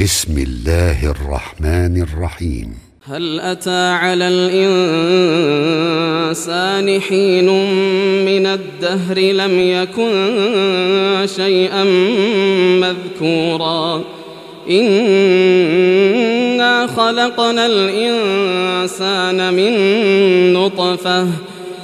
بسم الله الرحمن الرحيم. هل أتى على الإنسان حين من الدهر لم يكن شيئا مذكورا؟ إنا خلقنا الإنسان من نطفة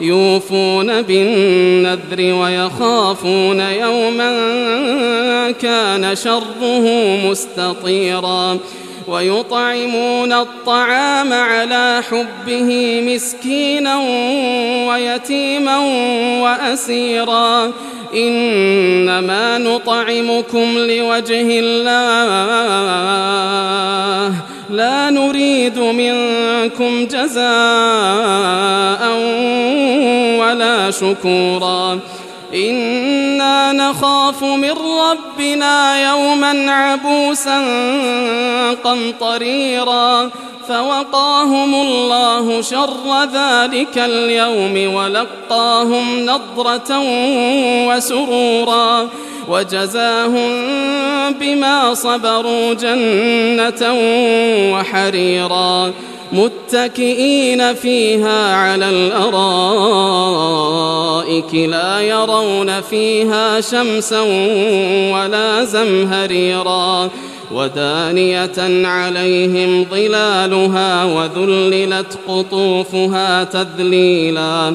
يوفون بالنذر ويخافون يوما كان شره مستطيرا ويطعمون الطعام على حبه مسكينا ويتيما وأسيرا إنما نطعمكم لوجه الله لا نريد منكم جزاء ولا شكورا. إنا نخاف من ربنا يوما عبوسا قمطريرا. فوقاهم الله شر ذلك اليوم ولقاهم نضرة وسرورا وجزاهم بما صبروا جنة وحريرا متكئين فيها على الأرائك لا يرون فيها شمسا ولا زمهريرا ودانية عليهم ظلالها وذللت قطوفها تذليلا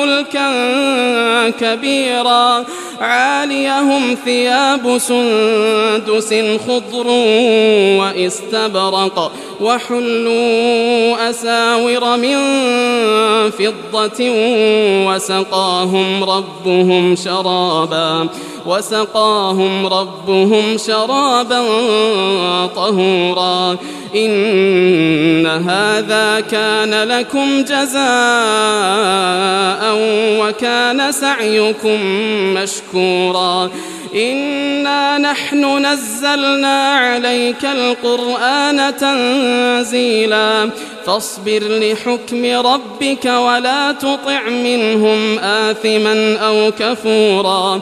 كبيرا. عاليهم ثياب سندس خضر واستبرق وحلوا أساور من فضة وسقاهم ربهم شرابا وسقاهم ربهم شرابا طهورا إن هذا كان لكم جزاء وكان سعيكم مشكورا إنا نحن نزلنا عليك القرآن تنزيلا. فاصبر لحكم ربك ولا تطع منهم آثما أو كفورا.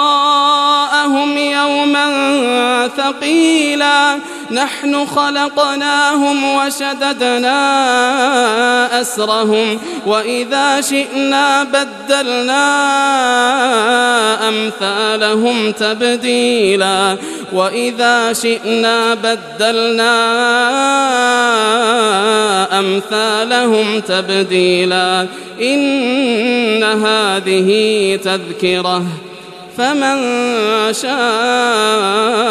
ثقيلا. نحن خلقناهم وشددنا أسرهم وإذا شئنا بدلنا أمثالهم تبديلا. وإذا شئنا بدلنا أمثالهم تبديلا. إن هذه تذكرة. فمن شاء